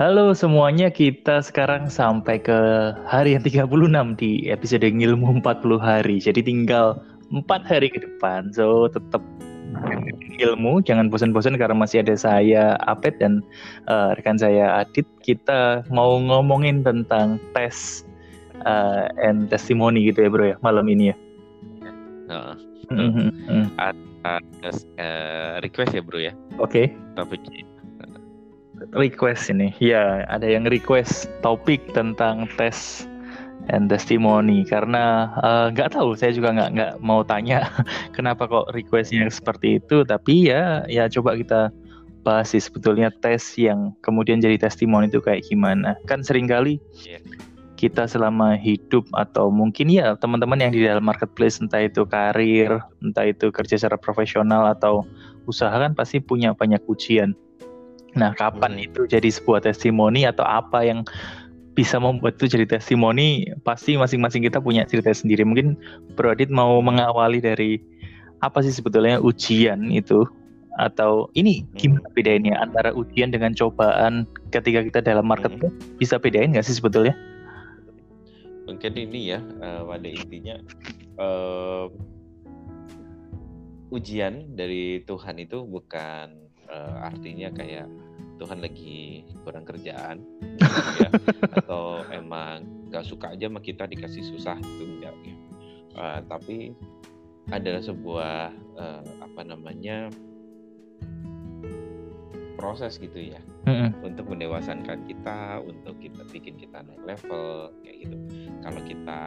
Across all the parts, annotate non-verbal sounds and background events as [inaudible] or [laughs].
Halo semuanya, kita sekarang sampai ke hari yang 36 di episode Ngilmu 40 hari. Jadi tinggal 4 hari ke depan. So tetap ilmu, jangan bosan-bosan karena masih ada saya Apet dan uh, rekan saya Adit. Kita mau ngomongin tentang tes uh, and testimoni gitu ya bro ya malam ini ya. Uh, -hmm. Ada uh, request ya bro ya. Oke. Okay. Topiknya request ini. Ya, ada yang request topik tentang tes and testimoni karena eh, nggak uh, tahu saya juga nggak nggak mau tanya [laughs] kenapa kok requestnya seperti itu tapi ya ya coba kita bahas sih sebetulnya tes yang kemudian jadi testimoni itu kayak gimana kan sering kali yeah. kita selama hidup atau mungkin ya teman-teman yang di dalam marketplace entah itu karir entah itu kerja secara profesional atau usaha kan pasti punya banyak ujian Nah, kapan hmm. itu jadi sebuah testimoni atau apa yang bisa membuat itu jadi testimoni? Pasti masing-masing kita punya cerita sendiri. Mungkin Bro Adit mau mengawali dari apa sih sebetulnya ujian itu? Atau ini gimana hmm. bedainnya antara ujian dengan cobaan ketika kita dalam market hmm. bisa bedain nggak sih sebetulnya? Mungkin ini ya uh, pada intinya uh, ujian dari Tuhan itu bukan uh, artinya kayak Tuhan lagi kurang kerjaan. [laughs] Ya. Atau emang gak suka aja sama kita dikasih susah itu enggak ya. Uh, tapi adalah sebuah uh, apa namanya proses gitu ya mm-hmm. untuk mendewasakan kita untuk kita bikin kita naik level kayak gitu. Kalau kita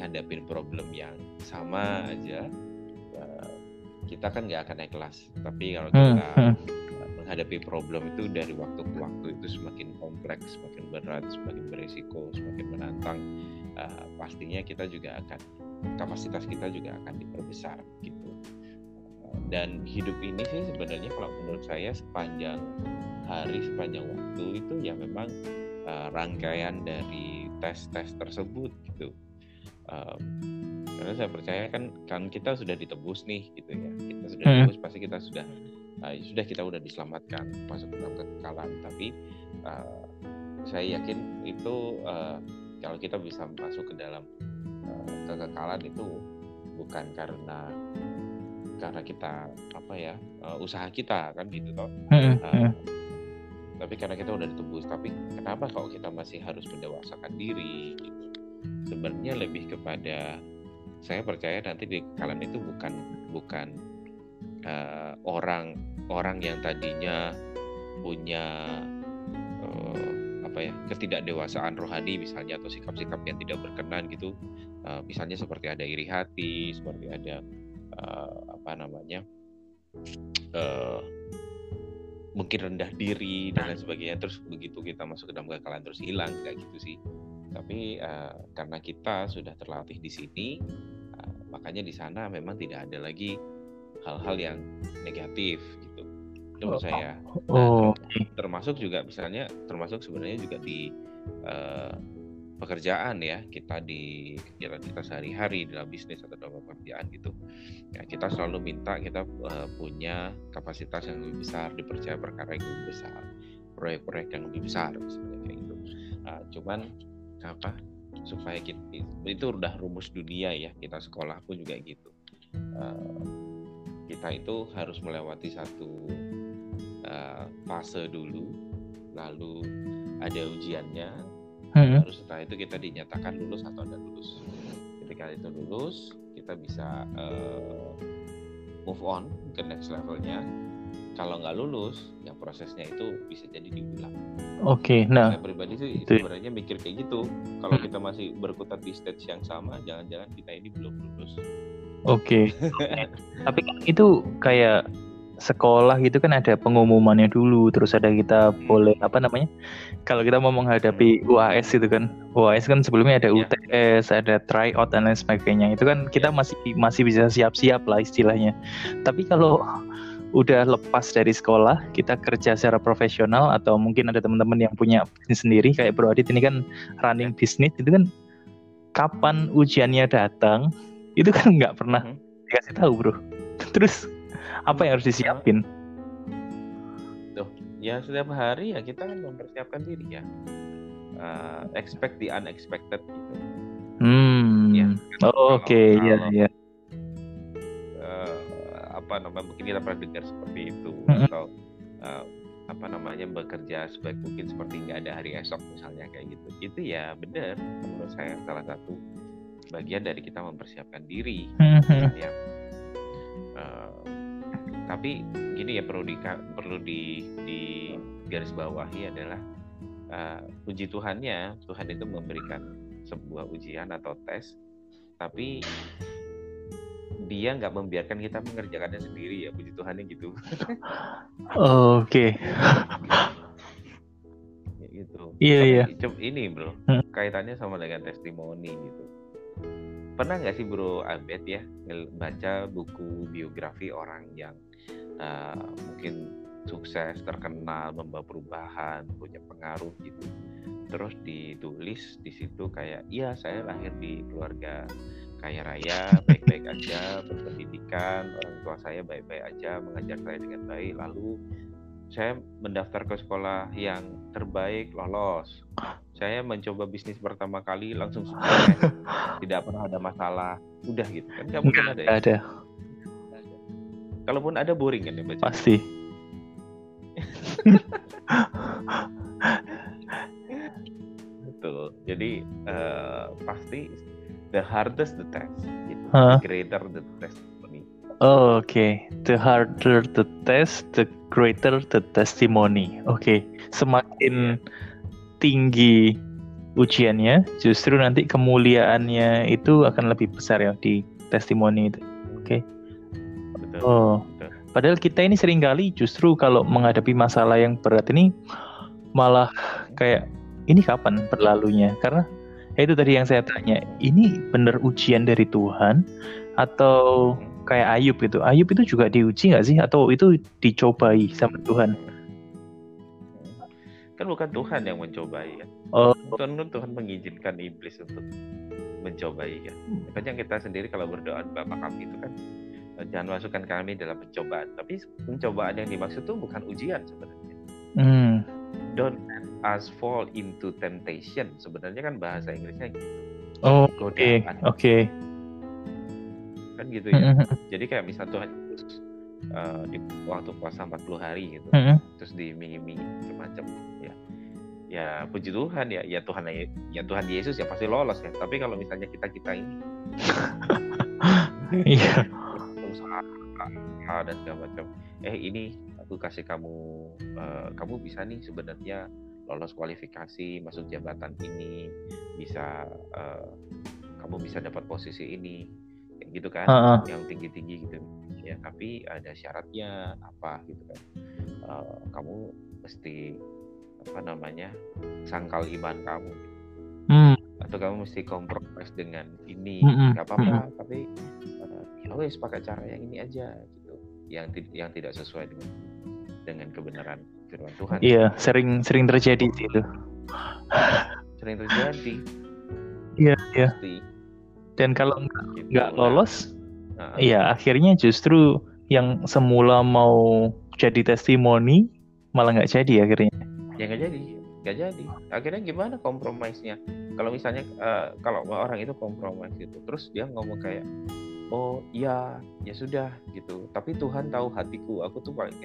ngadapin problem yang sama aja uh, kita kan nggak akan naik kelas. Tapi kalau kita mm-hmm menghadapi problem itu dari waktu ke waktu itu semakin kompleks, semakin berat, semakin berisiko, semakin menantang, uh, pastinya kita juga akan kapasitas kita juga akan diperbesar gitu. Dan hidup ini sih sebenarnya kalau menurut saya sepanjang hari, sepanjang waktu itu ya memang uh, rangkaian dari tes-tes tersebut gitu. Uh, karena saya percaya kan kan kita sudah ditebus nih gitu ya kita sudah hmm. ditebus pasti kita sudah uh, sudah kita udah diselamatkan masuk ke dalam kekekalan tapi uh, saya yakin itu uh, kalau kita bisa masuk ke dalam uh, kekekalan itu bukan karena karena kita apa ya uh, usaha kita kan gitu toh. Uh, tapi karena kita udah ditebus tapi kenapa kalau kita masih harus mendewasakan diri gitu? Sebenarnya lebih kepada saya percaya nanti di kalian itu bukan bukan uh, orang orang yang tadinya punya uh, apa ya ketidakdewasaan rohani misalnya atau sikap-sikap yang tidak berkenan gitu uh, misalnya seperti ada iri hati seperti ada uh, apa namanya uh, mungkin rendah diri dan lain sebagainya terus begitu kita masuk ke dalam kekalahan terus hilang kayak gitu sih. Tapi uh, karena kita sudah terlatih di sini uh, makanya di sana memang tidak ada lagi hal-hal yang negatif gitu. Itu menurut oh, saya. nah, oh, termasuk juga misalnya termasuk sebenarnya juga di uh, pekerjaan ya kita di kegiatan kita sehari-hari dalam bisnis atau dalam pekerjaan gitu. Ya kita selalu minta kita uh, punya kapasitas yang lebih besar dipercaya perkara yang lebih besar proyek-proyek yang lebih besar misalnya kayak gitu. Uh, cuman apa supaya kita itu udah rumus dunia ya kita sekolah pun juga gitu. Uh, kita itu harus melewati satu uh, fase dulu, lalu ada ujiannya, hmm. setelah itu kita dinyatakan lulus atau tidak lulus. Ketika itu lulus, kita bisa uh, move on ke next levelnya. Kalau nggak lulus, ya prosesnya itu bisa jadi diulang. Oke, okay, nah. Saya pribadi sih itu. sebenarnya mikir kayak gitu. Kalau hmm. kita masih berkutat di stage yang sama, jangan-jangan kita ini belum lulus. Oke. Okay. [laughs] Tapi kan itu kayak sekolah gitu kan ada pengumumannya dulu terus ada kita boleh apa namanya kalau kita mau menghadapi UAS itu kan UAS kan sebelumnya ada UTS yeah. ada tryout dan lain sebagainya itu kan kita iya. masih masih bisa siap-siap lah istilahnya tapi kalau udah lepas dari sekolah kita kerja secara profesional atau mungkin ada teman-teman yang punya bisnis sendiri kayak Bro Adit ini kan running iya. bisnis itu kan kapan ujiannya datang itu kan nggak pernah hmm. dikasih tahu bro. [laughs] Terus apa yang harus disiapin? Tuh ya setiap hari ya kita kan mempersiapkan diri ya. Uh, expect the unexpected gitu. Hmm. Ya, oh, oke okay. ya ya apa namanya mungkin kita pernah dengar seperti itu hmm. atau uh, apa namanya bekerja sebaik mungkin seperti nggak ada hari esok misalnya kayak gitu. Itu ya benar menurut saya salah satu bagian dari kita mempersiapkan diri hmm. ya uh, tapi gini ya perlu di perlu di, di garis bawahi adalah uh, puji Tuhannya Tuhan itu memberikan sebuah ujian atau tes tapi dia nggak membiarkan kita mengerjakannya sendiri ya puji Tuhannya gitu oke okay. [laughs] gitu iya iya ini bro hmm. kaitannya sama dengan testimoni gitu pernah nggak sih bro Abed ya baca buku biografi orang yang uh, mungkin sukses terkenal membawa perubahan punya pengaruh gitu terus ditulis di situ kayak iya saya lahir di keluarga kaya raya, baik-baik aja, berpendidikan, orang tua saya baik-baik aja, mengajar saya dengan baik. Lalu saya mendaftar ke sekolah yang terbaik, lolos. Saya mencoba bisnis pertama kali langsung sukses, tidak pernah ada masalah. Udah gitu kan? Gak mungkin ada. Ya? Ada. Kalaupun ada boring kan ya baca. Pasti. Betul. Jadi uh, pasti the hardest the test, gitu. huh? the greater the testimony. Oh, Oke, okay. the harder the test, the greater the testimony. Oke, okay. semakin yeah. tinggi ujiannya, justru nanti kemuliaannya itu akan lebih besar ya di testimoni itu. Oke. Okay. Oh, betul. padahal kita ini sering kali justru kalau menghadapi masalah yang berat ini malah kayak ini kapan berlalunya? Karena Ya, itu tadi yang saya tanya ini benar ujian dari Tuhan atau kayak Ayub itu Ayub itu juga diuji nggak sih atau itu dicobai sama Tuhan kan bukan Tuhan yang mencobai ya oh. Tuhan Tuhan mengizinkan iblis untuk mencobai ya makanya kita sendiri kalau berdoa Bapak kami itu kan jangan masukkan kami dalam pencobaan tapi pencobaan yang dimaksud itu bukan ujian sebenarnya hmm. don't us fall into temptation. Sebenarnya kan bahasa Inggrisnya gitu. Oh, oke. Oke. Okay. Kan gitu ya. Mm-hmm. Jadi kayak misal Tuhan Yesus uh, di waktu puasa 40 hari gitu. Terus diiming-imingi macam ya. Ya puji Tuhan ya, ya Tuhan ya Tuhan Yesus ya pasti lolos ya. Tapi kalau misalnya kita-kita ini [laughs] Iya. usaha dan segala macam. Eh ini aku kasih kamu uh, kamu bisa nih sebenarnya lolos kualifikasi masuk jabatan ini bisa uh, kamu bisa dapat posisi ini kayak gitu kan uh -uh. yang tinggi tinggi gitu ya tapi ada syaratnya apa gitu kan uh, kamu mesti apa namanya sangkal iman kamu hmm. atau kamu mesti kompromis dengan ini hmm. nggak apa-apa hmm. tapi uh, ya wes pakai cara yang ini aja gitu yang yang tidak sesuai dengan dengan kebenaran firman Tuhan. Iya, sering sering terjadi itu. Sering terjadi. Iya, iya. Dan kalau nggak gitu, lolos, nah. iya akhirnya justru yang semula mau jadi testimoni malah nggak jadi akhirnya. Ya nggak jadi, nggak jadi. Akhirnya gimana kompromisnya? Kalau misalnya uh, kalau orang itu kompromis gitu, terus dia ngomong kayak, oh iya ya sudah gitu. Tapi Tuhan tahu hatiku, aku tuh paling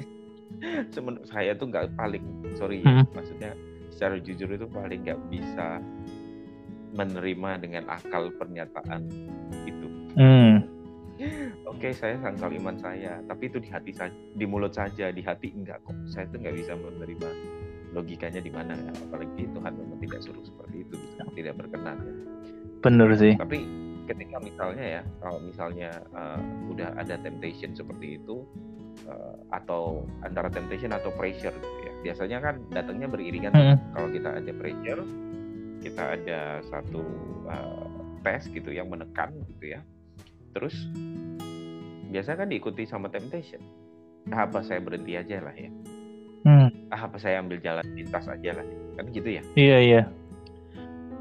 [laughs] Cuman saya tuh nggak paling sorry ya, hmm. maksudnya secara jujur itu paling nggak bisa menerima dengan akal pernyataan itu. Hmm. Oke, okay, saya sangkal iman saya, tapi itu di hati saja, di mulut saja, di hati enggak kok. Saya tuh nggak bisa menerima logikanya di mana ya. Apalagi Tuhan memang tidak suruh seperti itu, tidak berkenan. Ya. Benar sih. Tapi ketika misalnya ya, kalau misalnya uh, udah ada temptation seperti itu, uh, atau antara temptation atau pressure gitu ya. Biasanya kan datangnya beriringan. Hmm. Kalau kita ada pressure, kita ada satu uh, tes gitu yang menekan gitu ya. Terus biasanya kan diikuti sama temptation. Nah, apa saya berhenti aja lah ya. Hmm. Ah, apa saya ambil jalan lintas aja lah. Kan gitu ya. Iya, iya.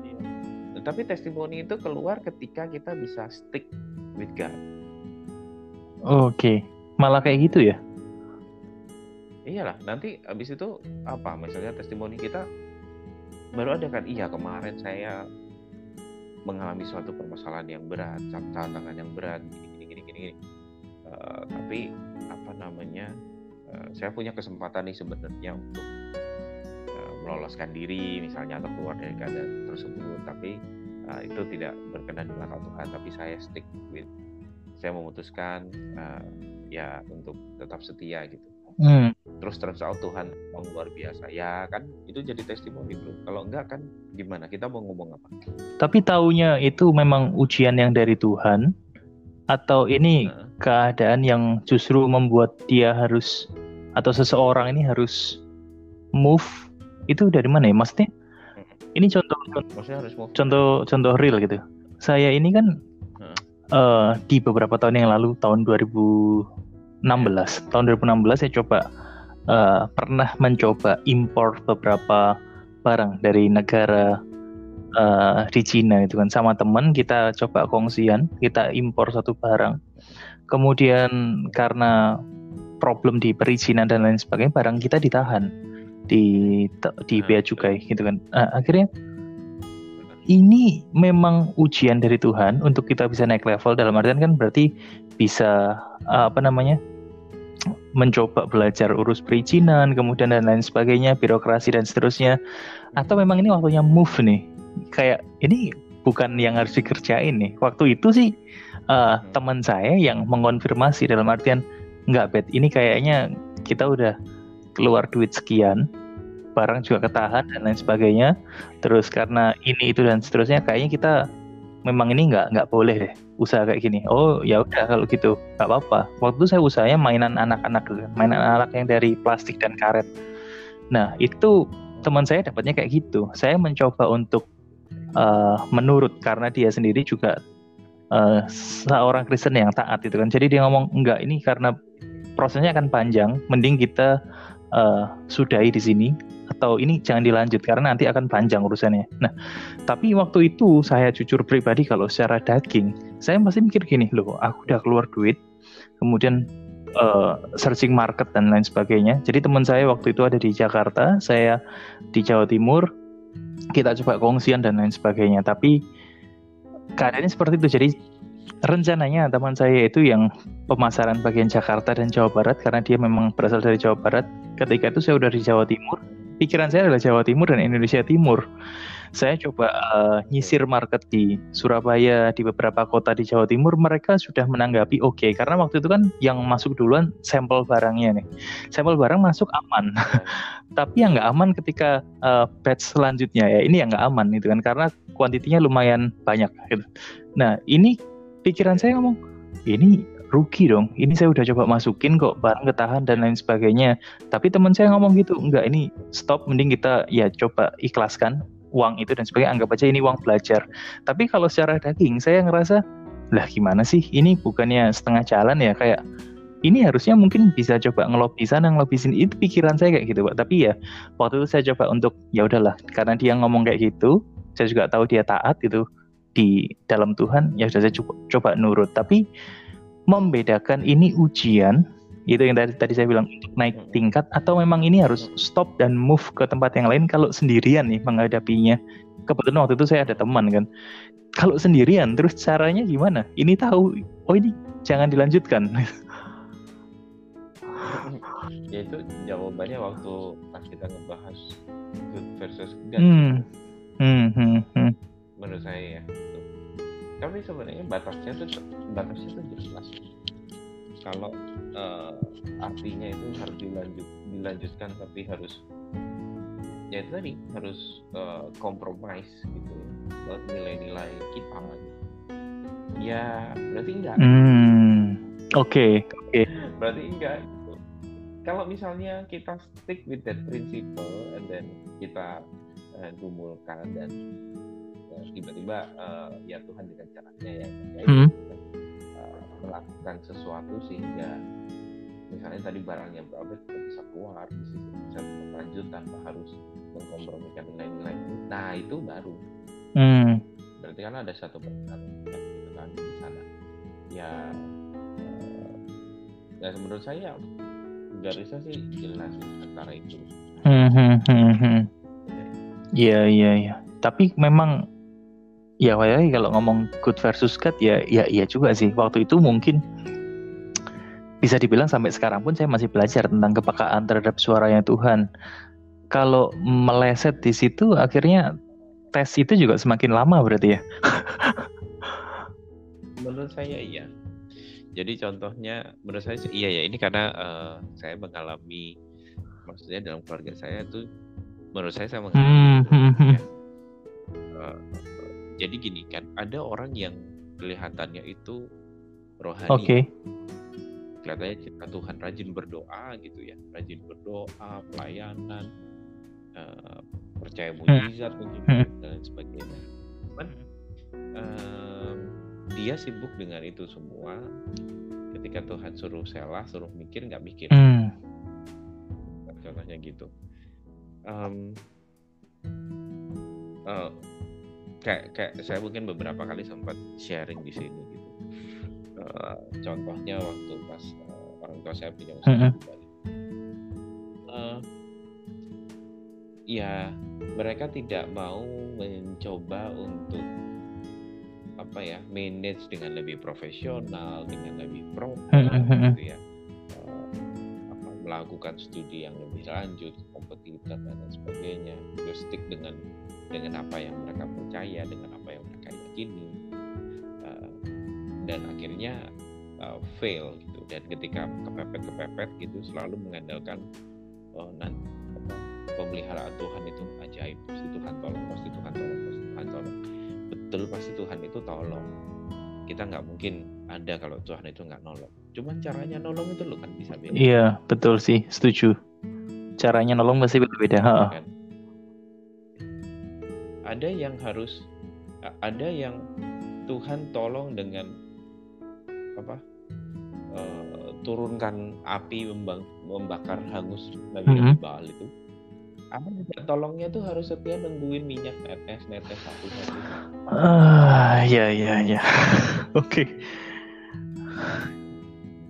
iya. Tapi testimoni itu keluar ketika kita bisa stick with God. Oke. Okay malah kayak gitu ya iyalah nanti habis itu apa misalnya testimoni kita baru ada kan? Iya kemarin saya mengalami suatu permasalahan yang berat tantangan yang berat. Gini gini gini gini uh, tapi apa namanya uh, saya punya kesempatan nih sebenarnya untuk uh, meloloskan diri misalnya atau keluar dari keadaan tersebut. Tapi uh, itu tidak berkenan dengan Tuhan. Tapi saya stick with saya memutuskan uh, ya untuk tetap setia gitu. Hmm. Terus terus out Tuhan yang luar biasa. Ya kan itu jadi testimoni bro. Kalau enggak kan gimana? Kita mau ngomong apa? Tapi taunya itu memang ujian yang dari Tuhan atau ini nah. keadaan yang justru membuat dia harus atau seseorang ini harus move? Itu dari mana ya? Maksudnya ini contoh contoh contoh contoh real gitu. Saya ini kan uh, di beberapa tahun yang lalu tahun 2000 2016 tahun 2016 saya coba uh, pernah mencoba impor beberapa barang dari negara uh, di Cina itu kan. Sama teman kita coba kongsian kita impor satu barang. Kemudian karena problem di perizinan dan lain sebagainya barang kita ditahan. Di di bea cukai gitu kan. Uh, akhirnya ini memang ujian dari Tuhan untuk kita bisa naik level dalam artian kan berarti bisa apa namanya mencoba belajar urus perizinan, kemudian dan lain sebagainya, birokrasi dan seterusnya. Atau memang ini waktunya move nih. Kayak ini bukan yang harus dikerjain nih. Waktu itu sih uh, teman saya yang mengonfirmasi dalam artian nggak bet ini kayaknya kita udah keluar duit sekian barang juga ketahan dan lain sebagainya terus karena ini itu dan seterusnya kayaknya kita memang ini nggak nggak boleh deh usaha kayak gini. Oh ya udah kalau gitu nggak apa-apa. Waktu saya usahanya mainan anak-anak gitu mainan anak yang dari plastik dan karet. Nah itu teman saya dapatnya kayak gitu. Saya mencoba untuk uh, menurut karena dia sendiri juga uh, seorang Kristen yang taat itu kan. Jadi dia ngomong enggak ini karena prosesnya akan panjang mending kita uh, sudahi di sini atau ini jangan dilanjut karena nanti akan panjang urusannya. Nah, tapi waktu itu saya jujur pribadi kalau secara daging, saya masih mikir gini, loh, aku udah keluar duit, kemudian uh, searching market dan lain sebagainya. Jadi teman saya waktu itu ada di Jakarta, saya di Jawa Timur, kita coba kongsian dan lain sebagainya. Tapi keadaannya seperti itu. Jadi rencananya teman saya itu yang pemasaran bagian Jakarta dan Jawa Barat karena dia memang berasal dari Jawa Barat. Ketika itu saya udah di Jawa Timur, pikiran saya adalah Jawa Timur dan Indonesia Timur. Saya coba uh, nyisir market di Surabaya, di beberapa kota di Jawa Timur, mereka sudah menanggapi oke okay, karena waktu itu kan yang masuk duluan sampel barangnya nih. Sampel barang masuk aman. [laughs] Tapi yang nggak aman ketika uh, batch selanjutnya ya, ini yang nggak aman itu kan karena kuantitinya lumayan banyak gitu. Nah, ini pikiran saya ngomong, ini rugi dong. Ini saya udah coba masukin kok barang ketahan dan lain sebagainya. Tapi teman saya ngomong gitu, enggak ini stop mending kita ya coba ikhlaskan uang itu dan sebagainya. Anggap aja ini uang belajar. Tapi kalau secara daging saya ngerasa lah gimana sih? Ini bukannya setengah jalan ya kayak ini harusnya mungkin bisa coba ngelobi sana ngelobi sini itu pikiran saya kayak gitu pak tapi ya waktu itu saya coba untuk ya udahlah karena dia ngomong kayak gitu saya juga tahu dia taat itu di dalam Tuhan ya sudah saya coba, coba nurut tapi membedakan ini ujian itu yang tadi tadi saya bilang naik hmm. tingkat atau memang ini harus stop dan move ke tempat yang lain kalau sendirian nih menghadapinya? Kebetulan waktu itu saya ada teman kan. Kalau sendirian terus caranya gimana? Ini tahu oh ini jangan dilanjutkan. Ya itu jawabannya waktu pas kita ngebahas good versus bad hmm. Hmm, hmm, hmm. menurut saya ya tapi sebenarnya batasnya tuh batasnya tuh jelas kalau uh, artinya itu harus dilanjut dilanjutkan tapi harus ya itu tadi harus uh, kompromis gitu buat nilai-nilai kita ya berarti enggak oke hmm, oke okay, okay. berarti enggak gitu. kalau misalnya kita stick with that principle and then kita uh, gumulkan dan tiba-tiba uh, ya Tuhan dengan caranya ya, ya hmm. uh, melakukan sesuatu sehingga misalnya tadi barangnya berapa kita bisa keluar bisa, bisa lanjut tanpa harus mengkompromikan nilai-nilai. Nah itu baru. Hmm. berarti kan ada satu perkara gitu kan di sana. Ya uh, ya menurut saya dari saya sih jelas antara itu. Hmm, hmm, hmm, hmm. iya iya iya. Tapi memang ya kalau ngomong good versus cat ya ya iya juga sih waktu itu mungkin bisa dibilang sampai sekarang pun saya masih belajar tentang kepekaan terhadap suaranya Tuhan kalau meleset di situ akhirnya tes itu juga semakin lama berarti ya menurut saya iya jadi contohnya menurut saya iya ya ini karena uh, saya mengalami maksudnya dalam keluarga saya tuh menurut saya saya mengalami hmm. ya. uh, jadi gini kan ada orang yang kelihatannya itu rohani. Okay. kelihatannya cinta Tuhan rajin berdoa gitu ya. Rajin berdoa pelayanan uh, percaya mujizat hmm. dan sebagainya. Cuman uh, dia sibuk dengan itu semua. Ketika Tuhan suruh selah suruh mikir nggak mikir. Hmm. contohnya gitu. Um, uh, kayak kayak saya mungkin beberapa kali sempat sharing di sini gitu. Uh, contohnya waktu pas uh, orang tua saya punya usaha hmm. uh, ya mereka tidak mau mencoba untuk apa ya manage dengan lebih profesional dengan lebih hmm, gitu ya. uh, melakukan studi yang lebih lanjut kompetitif dan lain sebagainya terus stick dengan dengan apa yang mereka percaya dengan apa yang mereka yakini uh, dan akhirnya uh, fail gitu. Dan ketika kepepet kepepet gitu selalu mengandalkan oh, nanti pemeliharaan Tuhan itu ajaib. Pasti Tuhan tolong pasti Tuhan tolong pasti Tuhan tolong. Betul pasti Tuhan itu tolong kita nggak mungkin ada kalau Tuhan itu nggak nolong cuman caranya nolong itu lo kan bisa beda iya betul sih setuju caranya nolong pasti berbeda ha. Kan? ada yang harus ada yang Tuhan tolong dengan apa uh, turunkan api membakar hangus Nabi mm -hmm. Baal itu apa juga tolongnya tuh harus setia nungguin minyak netes netes satu satu ah ya ya ya [laughs] oke.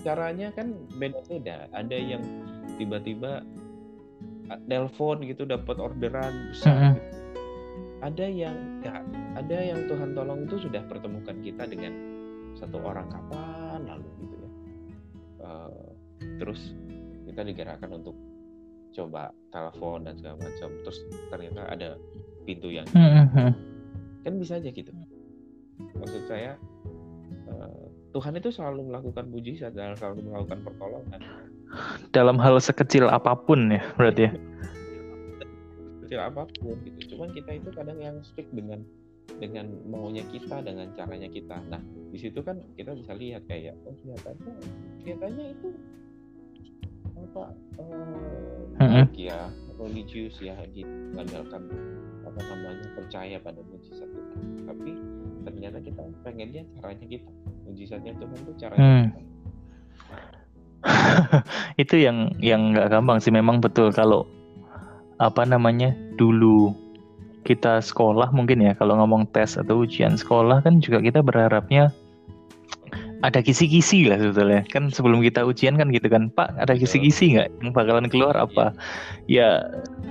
Caranya kan beda beda ada yang tiba-tiba telepon gitu dapat orderan besar -huh. gitu. ada yang ya ada yang Tuhan tolong itu sudah pertemukan kita dengan satu orang kapan lalu gitu ya. Uh, terus kita digerakkan untuk coba telepon dan segala macam. Terus ternyata ada pintu yang mm-hmm. kan bisa aja gitu maksud saya uh, Tuhan itu selalu melakukan mujizat dan selalu melakukan pertolongan. Dalam hal sekecil apa pun ya berarti ya. Sekecil apa pun gitu. Cuman kita itu kadang yang speak dengan dengan maunya kita dengan caranya kita. Nah di situ kan kita bisa lihat kayak oh kelihatannya kelihatannya itu apa mm-hmm. ya religius ya gitu. Mengandalkan apa namanya percaya pada mujizat Tuhan. Tapi ternyata kita pengennya caranya kita mujizatnya Tuhan itu caranya hmm. kita. [laughs] itu yang yang nggak gampang sih. Memang betul kalau apa namanya dulu kita sekolah mungkin ya kalau ngomong tes atau ujian sekolah kan juga kita berharapnya ada kisi-kisi lah sebetulnya. Kan sebelum kita ujian kan gitu kan Pak ada kisi-kisi nggak? Yang bakalan keluar apa? Ya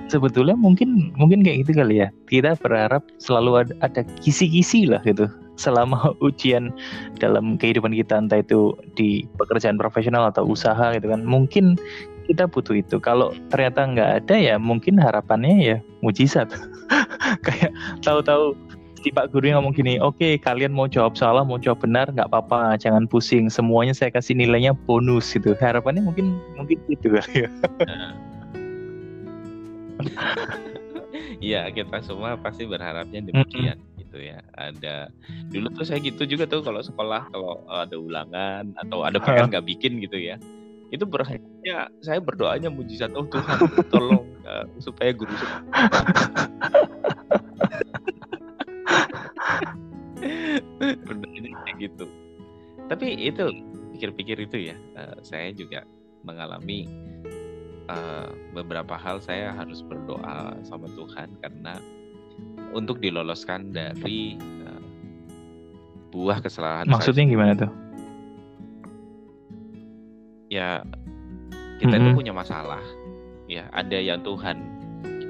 sebetulnya mungkin mungkin kayak gitu kali ya. Kita berharap selalu ada, ada kisi-kisi lah gitu selama [laughs] ujian dalam kehidupan kita entah itu di pekerjaan profesional atau usaha gitu kan mungkin kita butuh itu kalau ternyata nggak ada ya mungkin harapannya ya mujizat [laughs] kayak tahu-tahu si Pak Guru ngomong gini, oke okay, kalian mau jawab salah, mau jawab benar, nggak apa-apa, jangan pusing, semuanya saya kasih nilainya bonus gitu. Harapannya mungkin mungkin gitu kali ya. Iya, [laughs] kita semua pasti berharapnya demikian mm -hmm. Gitu ya. Ada dulu tuh saya gitu juga tuh kalau sekolah kalau ada ulangan atau ada PR nggak bikin gitu ya. Itu berharapnya saya berdoanya mujizat oh Tuhan tolong uh, supaya guru ini [laughs] kayak gitu tapi itu pikir-pikir itu ya uh, saya juga mengalami uh, beberapa hal saya harus berdoa sama Tuhan karena untuk diloloskan dari uh, buah kesalahan maksudnya saya. gimana tuh ya kita mm-hmm. itu punya masalah ya ada yang Tuhan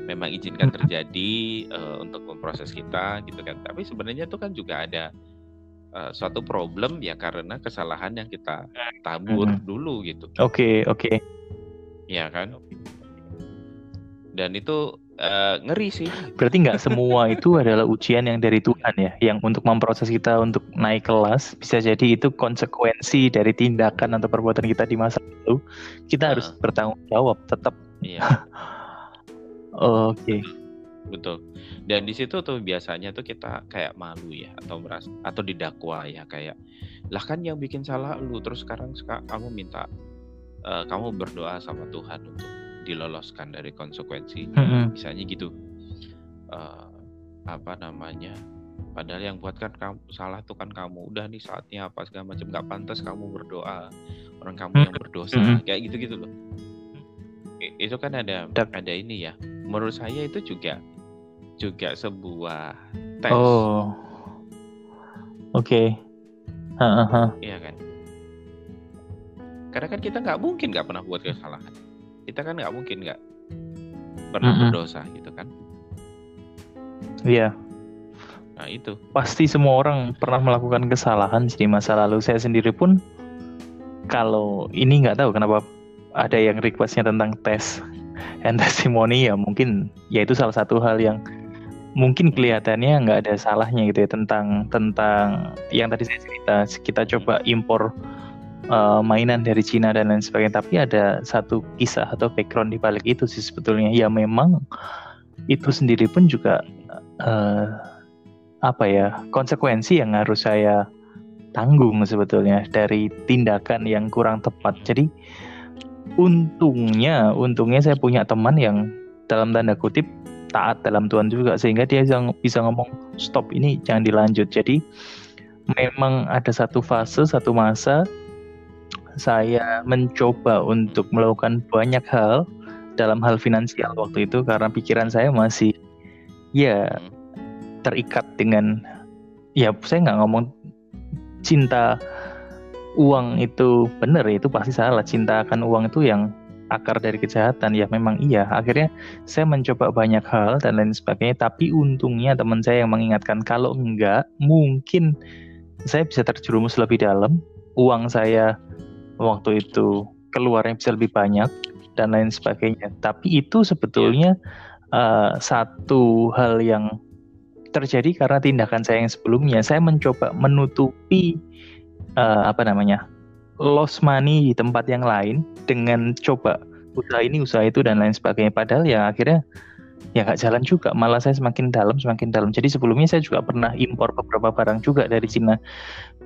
memang izinkan terjadi uh, untuk memproses kita gitu kan tapi sebenarnya itu kan juga ada uh, suatu problem ya karena kesalahan yang kita tabur mm-hmm. dulu gitu oke okay, oke okay. ya kan dan itu uh, ngeri sih. Berarti nggak semua itu [laughs] adalah ujian yang dari Tuhan ya, yang untuk memproses kita untuk naik kelas. Bisa jadi itu konsekuensi dari tindakan atau perbuatan kita di masa lalu. Kita uh. harus bertanggung jawab tetap. Iya. [laughs] Oke. okay. Betul. Dan di situ tuh biasanya tuh kita kayak malu ya atau merasa atau didakwa ya kayak lah kan yang bikin salah lu terus sekarang kamu minta uh, kamu berdoa sama Tuhan untuk diloloskan dari konsekuensi. Mm-hmm. misalnya gitu. Uh, apa namanya? Padahal yang buat kan kamu salah tuh kan kamu. Udah nih saatnya apa segala macam. Nggak pantas kamu berdoa. Orang kamu yang berdosa. Mm-hmm. kayak gitu gitu loh itu kan ada ada ini ya. Menurut saya itu juga juga sebuah tes. Oh. Oke. Okay. iya kan? Karena kan kita nggak mungkin nggak pernah buat kesalahan kita kan nggak mungkin nggak pernah mm -hmm. berdosa gitu kan? Iya. Nah itu. Pasti semua orang pernah melakukan kesalahan di masa lalu. Saya sendiri pun kalau ini nggak tahu kenapa ada yang requestnya tentang tes [laughs] and testimony ya mungkin ya itu salah satu hal yang mungkin kelihatannya nggak ada salahnya gitu ya tentang tentang yang tadi saya cerita. Kita coba impor uh, mainan dari Cina dan lain sebagainya. Tapi ada satu kisah atau background di balik itu sih sebetulnya. Ya memang itu sendiri pun juga uh, apa ya konsekuensi yang harus saya tanggung sebetulnya dari tindakan yang kurang tepat. Jadi untungnya untungnya saya punya teman yang dalam tanda kutip taat dalam Tuhan juga sehingga dia bisa, bisa ngomong stop ini jangan dilanjut. Jadi memang ada satu fase satu masa saya mencoba untuk melakukan banyak hal dalam hal finansial waktu itu karena pikiran saya masih ya terikat dengan ya saya nggak ngomong cinta uang itu benar itu pasti salah. Cinta akan uang itu yang akar dari kejahatan. Ya memang iya. Akhirnya saya mencoba banyak hal dan lain sebagainya. Tapi untungnya teman saya yang mengingatkan kalau enggak mungkin saya bisa terjerumus lebih dalam. Uang saya waktu itu keluarnya bisa lebih banyak dan lain sebagainya. Tapi itu sebetulnya uh, satu hal yang terjadi karena tindakan saya yang sebelumnya. Saya mencoba menutupi uh, apa namanya loss money di tempat yang lain dengan coba usaha ini usaha itu dan lain sebagainya. Padahal ya akhirnya ya nggak jalan juga. Malah saya semakin dalam semakin dalam. Jadi sebelumnya saya juga pernah impor beberapa barang juga dari Cina.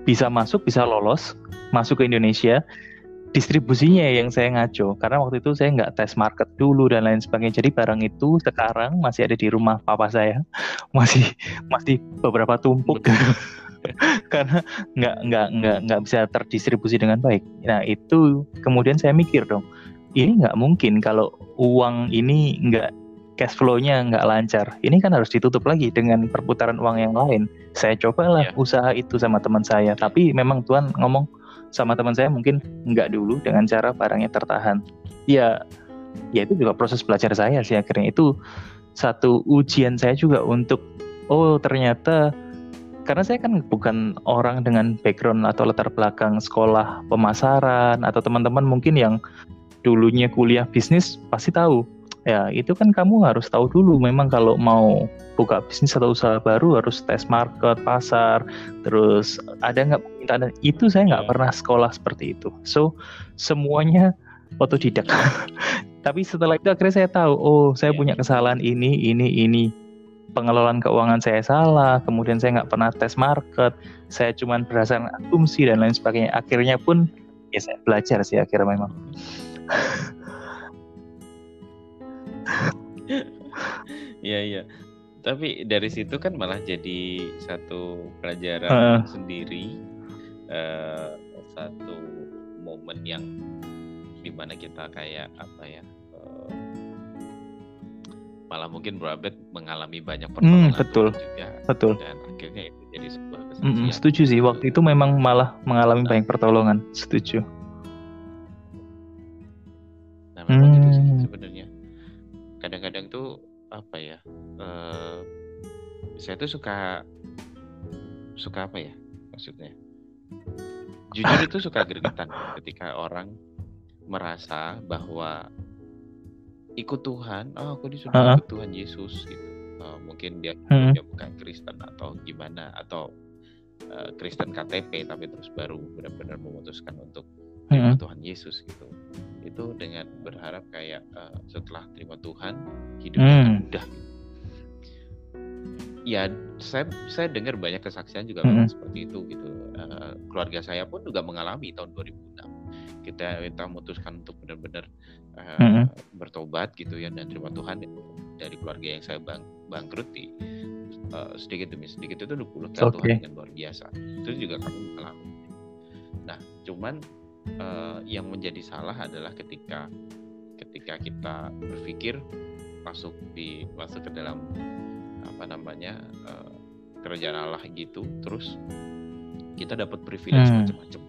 Bisa masuk, bisa lolos, masuk ke Indonesia. Distribusinya yang saya ngaco. Karena waktu itu saya nggak tes market dulu dan lain sebagainya. Jadi barang itu sekarang masih ada di rumah papa saya. [laughs] Masih masih beberapa tumpuk. [laughs] Karena nggak nggak nggak nggak bisa terdistribusi dengan baik. Nah itu kemudian saya mikir dong ini nggak mungkin kalau uang ini nggak cash flow-nya nggak lancar ini kan harus ditutup lagi dengan perputaran uang yang lain saya cobalah yeah. usaha itu sama teman saya tapi memang Tuhan ngomong sama teman saya mungkin nggak dulu dengan cara barangnya tertahan. Ya, ya itu juga proses belajar saya sih akhirnya itu satu ujian saya juga untuk oh ternyata karena saya kan bukan orang dengan background atau latar belakang sekolah pemasaran atau teman-teman mungkin yang dulunya kuliah bisnis pasti tahu ya itu kan kamu harus tahu dulu memang kalau mau buka bisnis atau usaha baru harus tes market pasar terus ada nggak permintaan itu saya nggak yeah. pernah sekolah seperti itu. So semuanya otodidak. [laughs] Tapi setelah itu akhirnya saya tahu oh saya yeah. punya kesalahan ini ini ini. Pengelolaan keuangan saya salah kemudian saya nggak pernah tes market saya cuma berdasarkan asumsi dan lain sebagainya. Akhirnya pun ya saya belajar sih akhirnya memang [laughs] Iya iya. Tapi dari situ kan malah jadi satu pelajaran uh. sendiri, uh, satu momen yang di mana kita kayak apa ya, uh, malah mungkin Bro Abed mengalami banyak hmm, pertolongan hmm, betul, juga, betul. dan akhirnya itu jadi sebuah kesaksian. Mm, setuju sih, waktu itu memang malah mengalami nah. banyak pertolongan, setuju. sebenarnya kadang-kadang tuh apa ya uh, saya tuh suka suka apa ya maksudnya jujur itu suka gregetan [laughs] ketika orang merasa bahwa ikut Tuhan, oh aku disuruh uh -huh. ikut Tuhan Yesus gitu. Uh, mungkin dia, dia bukan Kristen atau gimana atau uh, Kristen KTP tapi terus baru benar-benar memutuskan untuk hmm. Tuhan Yesus gitu. Itu dengan berharap kayak uh, setelah terima Tuhan hidupnya hmm. mudah. Gitu. Ya, saya saya dengar banyak kesaksian juga hmm. seperti itu gitu. Uh, keluarga saya pun juga mengalami tahun 2006 kita kita memutuskan untuk benar-benar uh, mm-hmm. bertobat gitu ya dan terima Tuhan dari keluarga yang saya bang bangkruti uh, sedikit demi sedikit itu dipulihkan okay. Tuhan dengan luar biasa itu juga kami mengalami nah cuman uh, yang menjadi salah adalah ketika ketika kita berpikir masuk di masuk ke dalam apa namanya uh, kerajaan Allah gitu terus kita dapat privilege hmm. macam-macam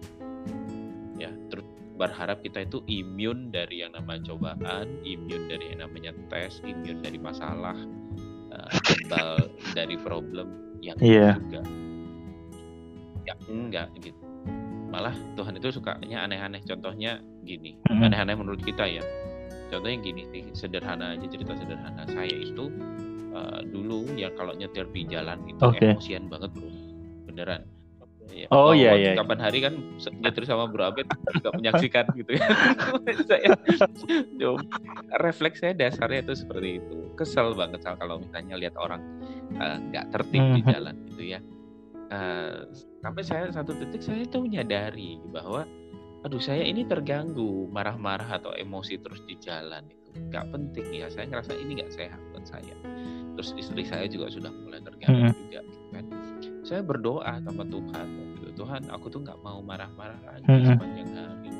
ya terus berharap kita itu imun dari yang namanya cobaan, imun dari yang namanya tes, imun dari masalah, uh, [laughs] dari problem yang yeah. juga. Ya enggak gitu. Malah Tuhan itu sukanya aneh-aneh. Contohnya gini, mm-hmm. aneh-aneh menurut kita ya. Contohnya gini sih, sederhana aja cerita sederhana. Saya itu uh, dulu ya kalau nyetir di jalan itu okay. emosian banget bro, beneran Ya. Oh, iya iya. Kapan hari kan nyetir sama Bro Abed juga [laughs] menyaksikan gitu ya. [laughs] saya refleks saya dasarnya itu seperti itu. Kesel banget kalau misalnya lihat orang eh, nggak uh, tertib hmm. di jalan gitu ya. Uh, sampai saya satu titik saya itu menyadari bahwa aduh saya ini terganggu marah-marah atau emosi terus di jalan itu nggak penting ya saya ngerasa ini nggak sehat buat saya terus istri saya juga sudah mulai terganggu hmm. juga gitu kan saya berdoa sama Tuhan gitu. Tuhan aku tuh nggak mau marah-marah lagi hmm. sepanjang hari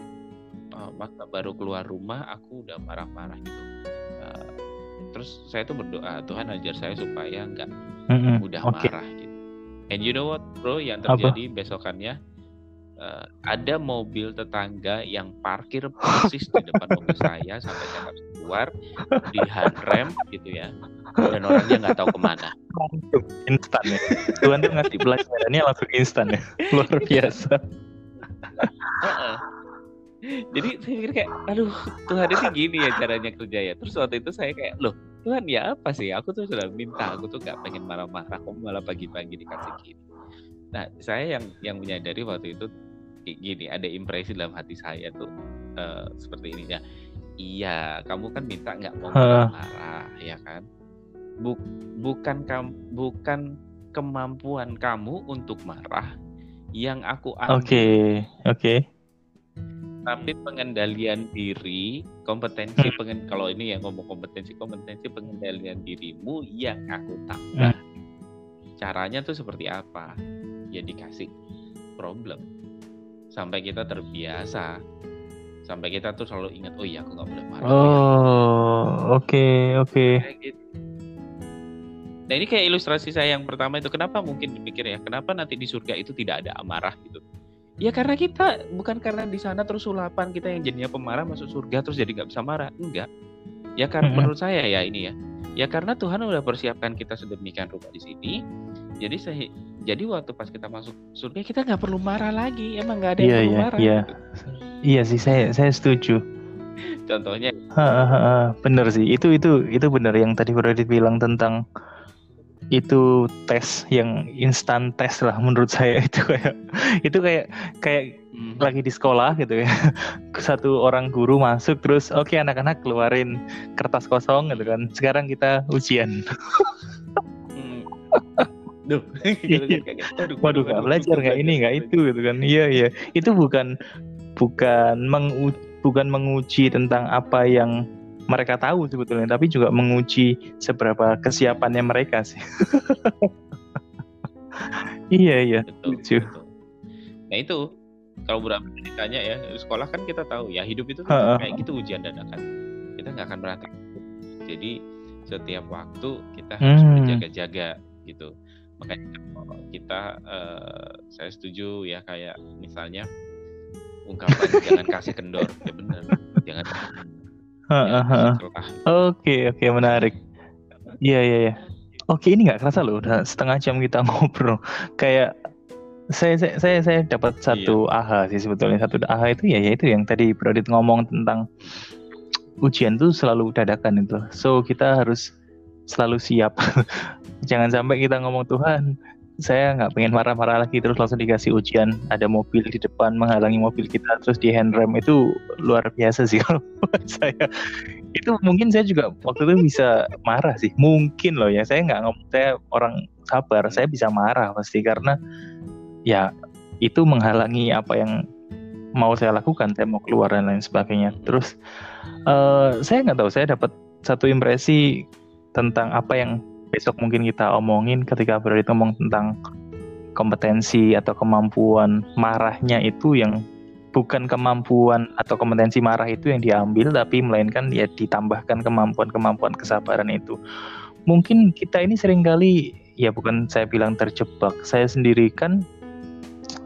uh, masa baru keluar rumah aku udah marah-marah gitu uh, terus saya tuh berdoa Tuhan ajar saya supaya nggak hmm. mudah okay. marah and you know what bro yang terjadi Apa? besokannya? Uh, ada mobil tetangga yang parkir persis di depan mobil [laughs] saya sampai saya harus keluar di rem gitu ya. Dan orangnya nggak tahu ke mana. Langsung instan ya. Tuhan tuh ngasih pelajarannya langsung instan ya. Luar biasa. Jadi saya pikir kayak aduh Tuhan ini gini ya caranya kerja ya. Terus waktu itu saya kayak loh Tuhan ya apa sih aku tuh sudah minta aku tuh gak pengen marah-marah kamu malah pagi-pagi dikasih gini nah saya yang yang menyadari waktu itu gini ada impresi dalam hati saya tuh uh, seperti ini ya iya kamu kan minta nggak mau marah-marah ya kan Buk, bukan kam, bukan kemampuan kamu untuk marah yang aku ambil. Oke, okay. oke. Okay. Tapi pengendalian diri, kompetensi hmm. pengen kalau ini yang ngomong kompetensi kompetensi pengendalian dirimu yang aku tambah. Hmm. Caranya tuh seperti apa? Ya dikasih problem sampai kita terbiasa sampai kita tuh selalu ingat oh iya aku nggak boleh marah oh oke okay, oke okay. gitu. nah ini kayak ilustrasi saya yang pertama itu kenapa mungkin dipikir ya kenapa nanti di surga itu tidak ada amarah gitu ya karena kita bukan karena di sana terus sulapan kita yang jadinya pemarah masuk surga terus jadi nggak bisa marah. Enggak. Ya karena -hmm. menurut saya ya ini ya. Ya karena Tuhan udah persiapkan kita sedemikian rupa di sini jadi saya jadi waktu pas kita masuk surga kita nggak perlu marah lagi. Emang nggak ada yang yeah, perlu yeah, marah yeah. Gitu. iya sih saya saya setuju. Contohnya? Ha, ha, ha, bener sih. Itu itu itu bener yang tadi Brodit bilang tentang itu tes yang instan tes lah menurut [laughs] saya itu kayak itu kayak kayak hmm. lagi di sekolah gitu ya. [laughs] Satu orang guru masuk terus oke okay, anak-anak keluarin kertas kosong gitu kan. Sekarang kita ujian. Hmm. Duh, [laughs] gitu, gitu, gitu. Aduh, waduh nggak belajar nggak ini nggak itu gitu kan. Iya iya. Itu bukan bukan mengu bukan menguji tentang apa yang mereka tahu sebetulnya tapi juga menguji seberapa kesiapannya mereka sih. [laughs] Iya iya. Betul, betul. nah itu kalau berapa ditanya ya sekolah kan kita tahu ya hidup itu kan kayak gitu ujian dadakan. Kita nggak akan berhenti jadi setiap waktu kita harus hmm. berjaga-jaga gitu. Makanya kita uh, saya setuju ya kayak misalnya ungkapan jangan kasih kendor. Ya benar jangan Oke oke menarik. Iya iya iya. Oke ini nggak kerasa loh udah setengah jam kita [laughs] ngobrol. Kayak saya saya saya, saya dapat satu iya. aha sih sebetulnya satu aha itu ya yaitu yang tadi Brodit ngomong tentang ujian tuh selalu dadakan itu. So kita harus selalu siap. [laughs] Jangan sampai kita ngomong Tuhan saya nggak pengen marah-marah lagi terus langsung dikasih ujian. Ada mobil di depan menghalangi mobil kita terus di handrem. Itu luar biasa sih [laughs] kalau buat saya. Itu mungkin saya juga waktu itu bisa marah sih. Mungkin loh ya saya nggak ngomong saya orang sabar saya bisa marah pasti. Karena ya itu menghalangi apa yang mau saya lakukan saya mau keluar dan lain sebagainya. Terus uh, saya nggak tahu saya dapat satu impresi tentang apa yang besok mungkin kita omongin ketika berarti ngomong tentang kompetensi atau kemampuan marahnya itu yang bukan kemampuan atau kompetensi marah itu yang diambil tapi melainkan ya ditambahkan kemampuan-kemampuan kesabaran itu. Mungkin kita ini sering kali ya bukan saya bilang terjebak. Saya sendiri kan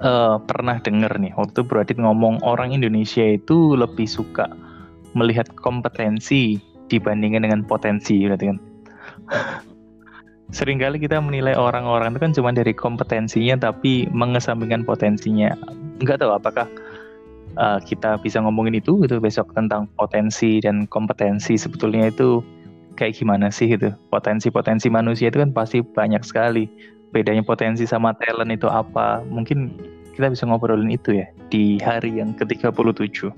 uh, pernah dengar nih waktu Bradit ngomong orang Indonesia itu lebih suka melihat kompetensi dibandingkan dengan potensi berarti kan sering kali kita menilai orang-orang itu kan cuma dari kompetensinya tapi mengesampingkan potensinya. Enggak tahu apakah uh, kita bisa ngomongin itu itu besok tentang potensi dan kompetensi sebetulnya itu kayak gimana sih itu potensi-potensi manusia itu kan pasti banyak sekali. Bedanya potensi sama talent itu apa? Mungkin kita bisa ngobrolin itu ya di hari yang ke-37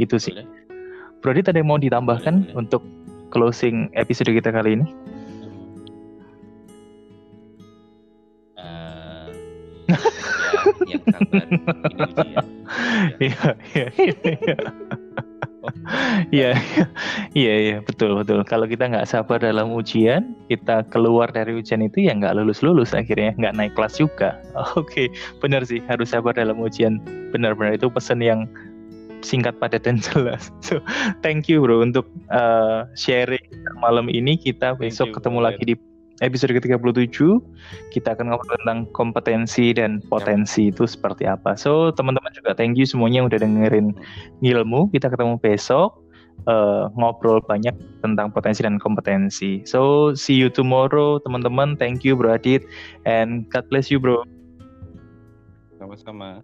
itu sih. Brody tadi mau ditambahkan untuk closing episode kita kali ini [laughs] ya. Iya, iya, iya. Iya, iya, iya, betul, betul. Kalau kita nggak sabar dalam ujian, kita keluar dari ujian itu ya nggak lulus lulus akhirnya, nggak naik kelas juga. [laughs] Oke, okay. benar sih, harus sabar dalam ujian. Benar-benar itu pesan yang singkat, padat dan [laughs] jelas. So, thank you bro untuk uh, sharing malam ini. Kita besok ketemu lagi di episode ke-37 kita akan ngobrol tentang kompetensi dan potensi itu seperti apa. So, teman-teman juga thank you semuanya yang udah dengerin ngilmu. Kita ketemu besok uh, ngobrol banyak tentang potensi dan kompetensi. So, see you tomorrow teman-teman. Thank you Bro Adit and God bless you bro. Sama-sama.